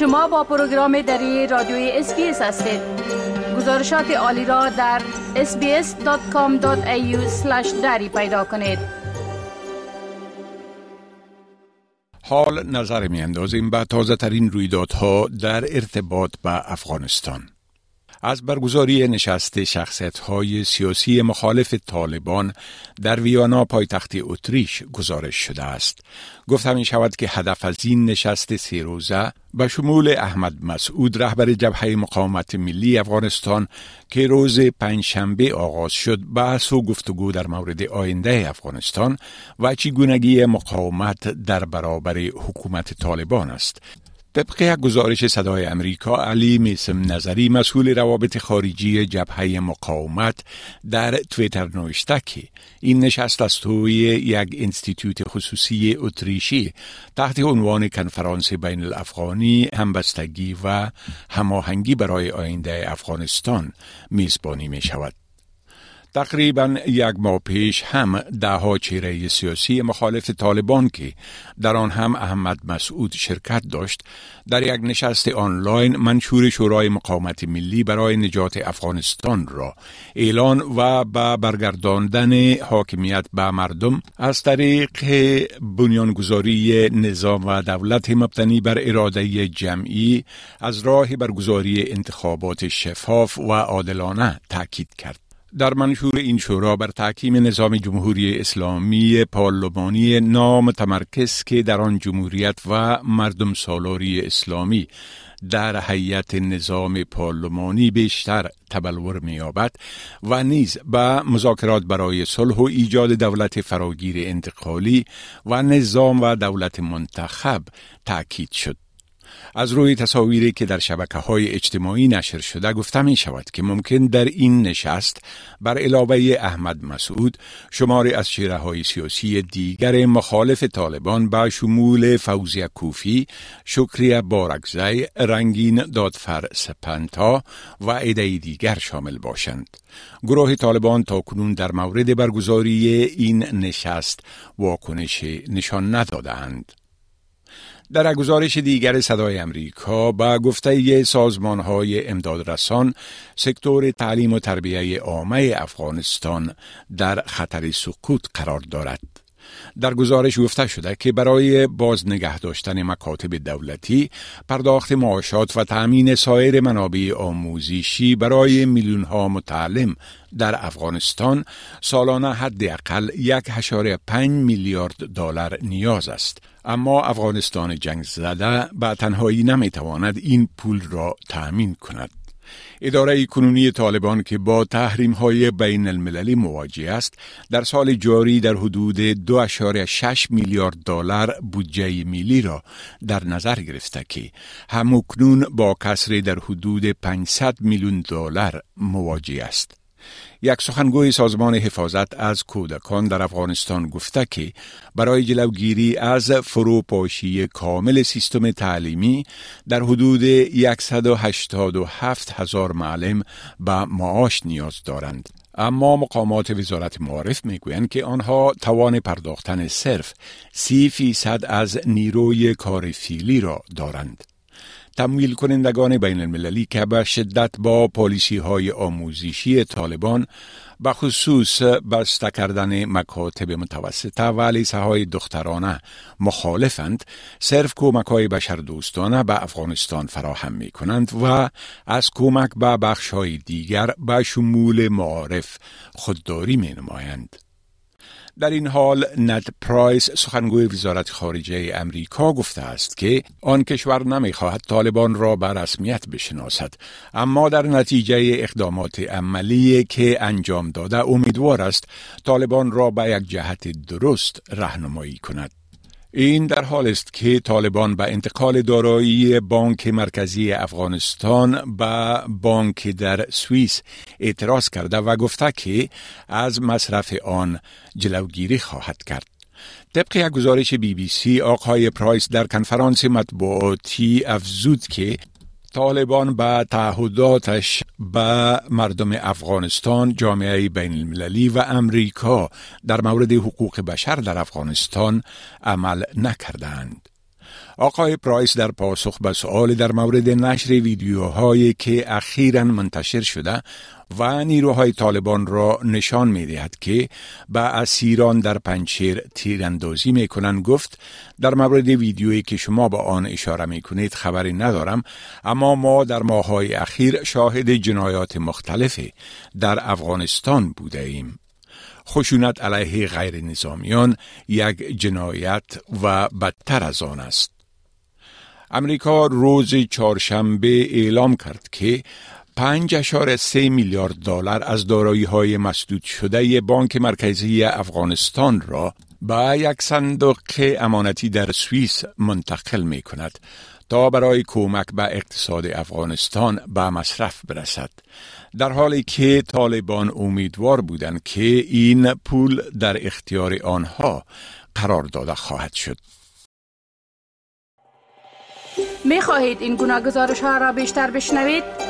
شما با پروگرام دری رادیوی SBS هستید. گزارشات عالی را در sbs.com.au دری پیدا کنید. حال نظر می اندازیم به تازه ترین رویدادها در ارتباط به افغانستان. از برگزاری نشست شخصیت های سیاسی مخالف طالبان در ویانا پایتخت اتریش گزارش شده است. گفته می شود که هدف از این نشست سی روزه به شمول احمد مسعود رهبر جبهه مقاومت ملی افغانستان که روز پنجشنبه آغاز شد بحث و گفتگو در مورد آینده افغانستان و چگونگی مقاومت در برابر حکومت طالبان است طبق یک گزارش صدای امریکا علی میسم نظری مسئول روابط خارجی جبهه مقاومت در تویتر نوشته که این نشست از توی یک انستیتوت خصوصی اتریشی تحت عنوان کنفرانس بین الافغانی همبستگی و هماهنگی برای آینده افغانستان میزبانی می شود. تقریبا یک ماه پیش هم دهها چهره سیاسی مخالف طالبان که در آن هم احمد مسعود شرکت داشت در یک نشست آنلاین منشور شورای مقاومت ملی برای نجات افغانستان را اعلان و به برگرداندن حاکمیت به مردم از طریق بنیانگذاری نظام و دولت مبتنی بر اراده جمعی از راه برگزاری انتخابات شفاف و عادلانه تاکید کرد. در منشور این شورا بر تحکیم نظام جمهوری اسلامی پارلمانی نام تمرکز که در آن جمهوریت و مردم سالاری اسلامی در هیئت نظام پارلمانی بیشتر تبلور می‌یابد و نیز به مذاکرات برای صلح و ایجاد دولت فراگیر انتقالی و نظام و دولت منتخب تأکید شد. از روی تصاویری که در شبکه های اجتماعی نشر شده گفته می شود که ممکن در این نشست بر علاوه احمد مسعود شماری از شیره های سیاسی دیگر مخالف طالبان به شمول فوزی کوفی، شکری بارکزی، رنگین دادفر سپنتا و عده دیگر شامل باشند. گروه طالبان تا کنون در مورد برگزاری این نشست واکنش نشان ندادند. در گزارش دیگر صدای امریکا با گفته سازمان های امدادرسان سکتور تعلیم و تربیه عامه افغانستان در خطر سقوط قرار دارد. در گزارش گفته شده که برای باز نگه داشتن مکاتب دولتی پرداخت معاشات و تأمین سایر منابع آموزشی برای میلیون ها متعلم در افغانستان سالانه حداقل یک پنج میلیارد دلار نیاز است. اما افغانستان جنگ زده به تنهایی نمی‌تواند این پول را تأمین کند. اداره کنونی طالبان که با تحریم های بین المللی مواجه است در سال جاری در حدود 2.6 میلیارد دلار بودجه میلی را در نظر گرفته که همکنون با کسری در حدود 500 میلیون دلار مواجه است. یک سخنگوی سازمان حفاظت از کودکان در افغانستان گفته که برای جلوگیری از فروپاشی کامل سیستم تعلیمی در حدود 187 هزار معلم به معاش نیاز دارند. اما مقامات وزارت معارف می‌گویند که آنها توان پرداختن صرف سی فیصد از نیروی کار فیلی را دارند. تمویل کنندگان بین المللی که به شدت با پالیسی های آموزشی طالبان به خصوص بسته کردن مکاتب متوسطه و لیسه های دخترانه مخالفند صرف کمک های بشردوستانه به افغانستان فراهم می کنند و از کمک به بخش های دیگر به شمول معارف خودداری می نمایند. در این حال ند پرایس سخنگوی وزارت خارجه امریکا گفته است که آن کشور نمی‌خواهد طالبان را به رسمیت بشناسد اما در نتیجه اقدامات عملی که انجام داده امیدوار است طالبان را به یک جهت درست رهنمایی کند. این در حال است که طالبان به انتقال دارایی بانک مرکزی افغانستان به بانک در سوئیس اعتراض کرده و گفته که از مصرف آن جلوگیری خواهد کرد. طبق یک گزارش بی بی سی آقای پرایس در کنفرانس مطبوعاتی افزود که طالبان به تعهداتش به مردم افغانستان جامعه بین المللی و امریکا در مورد حقوق بشر در افغانستان عمل نکردند. آقای پرایس در پاسخ به سؤال در مورد نشر ویدیوهایی که اخیرا منتشر شده و نیروهای طالبان را نشان می دهد که به اسیران در پنچیر تیراندازی می کنند گفت در مورد ویدیویی که شما با آن اشاره می کنید خبری ندارم اما ما در ماهای اخیر شاهد جنایات مختلفی در افغانستان بوده ایم. خشونت علیه غیر نظامیان یک جنایت و بدتر از آن است. امریکا روز چهارشنبه اعلام کرد که 5.3 میلیارد دلار از دارایی های مسدود شده بانک مرکزی افغانستان را به یک صندوق امانتی در سوئیس منتقل می کند تا برای کمک به اقتصاد افغانستان به مصرف برسد در حالی که طالبان امیدوار بودند که این پول در اختیار آنها قرار داده خواهد شد می خواهید این گونه گزارش ها را بیشتر بشنوید؟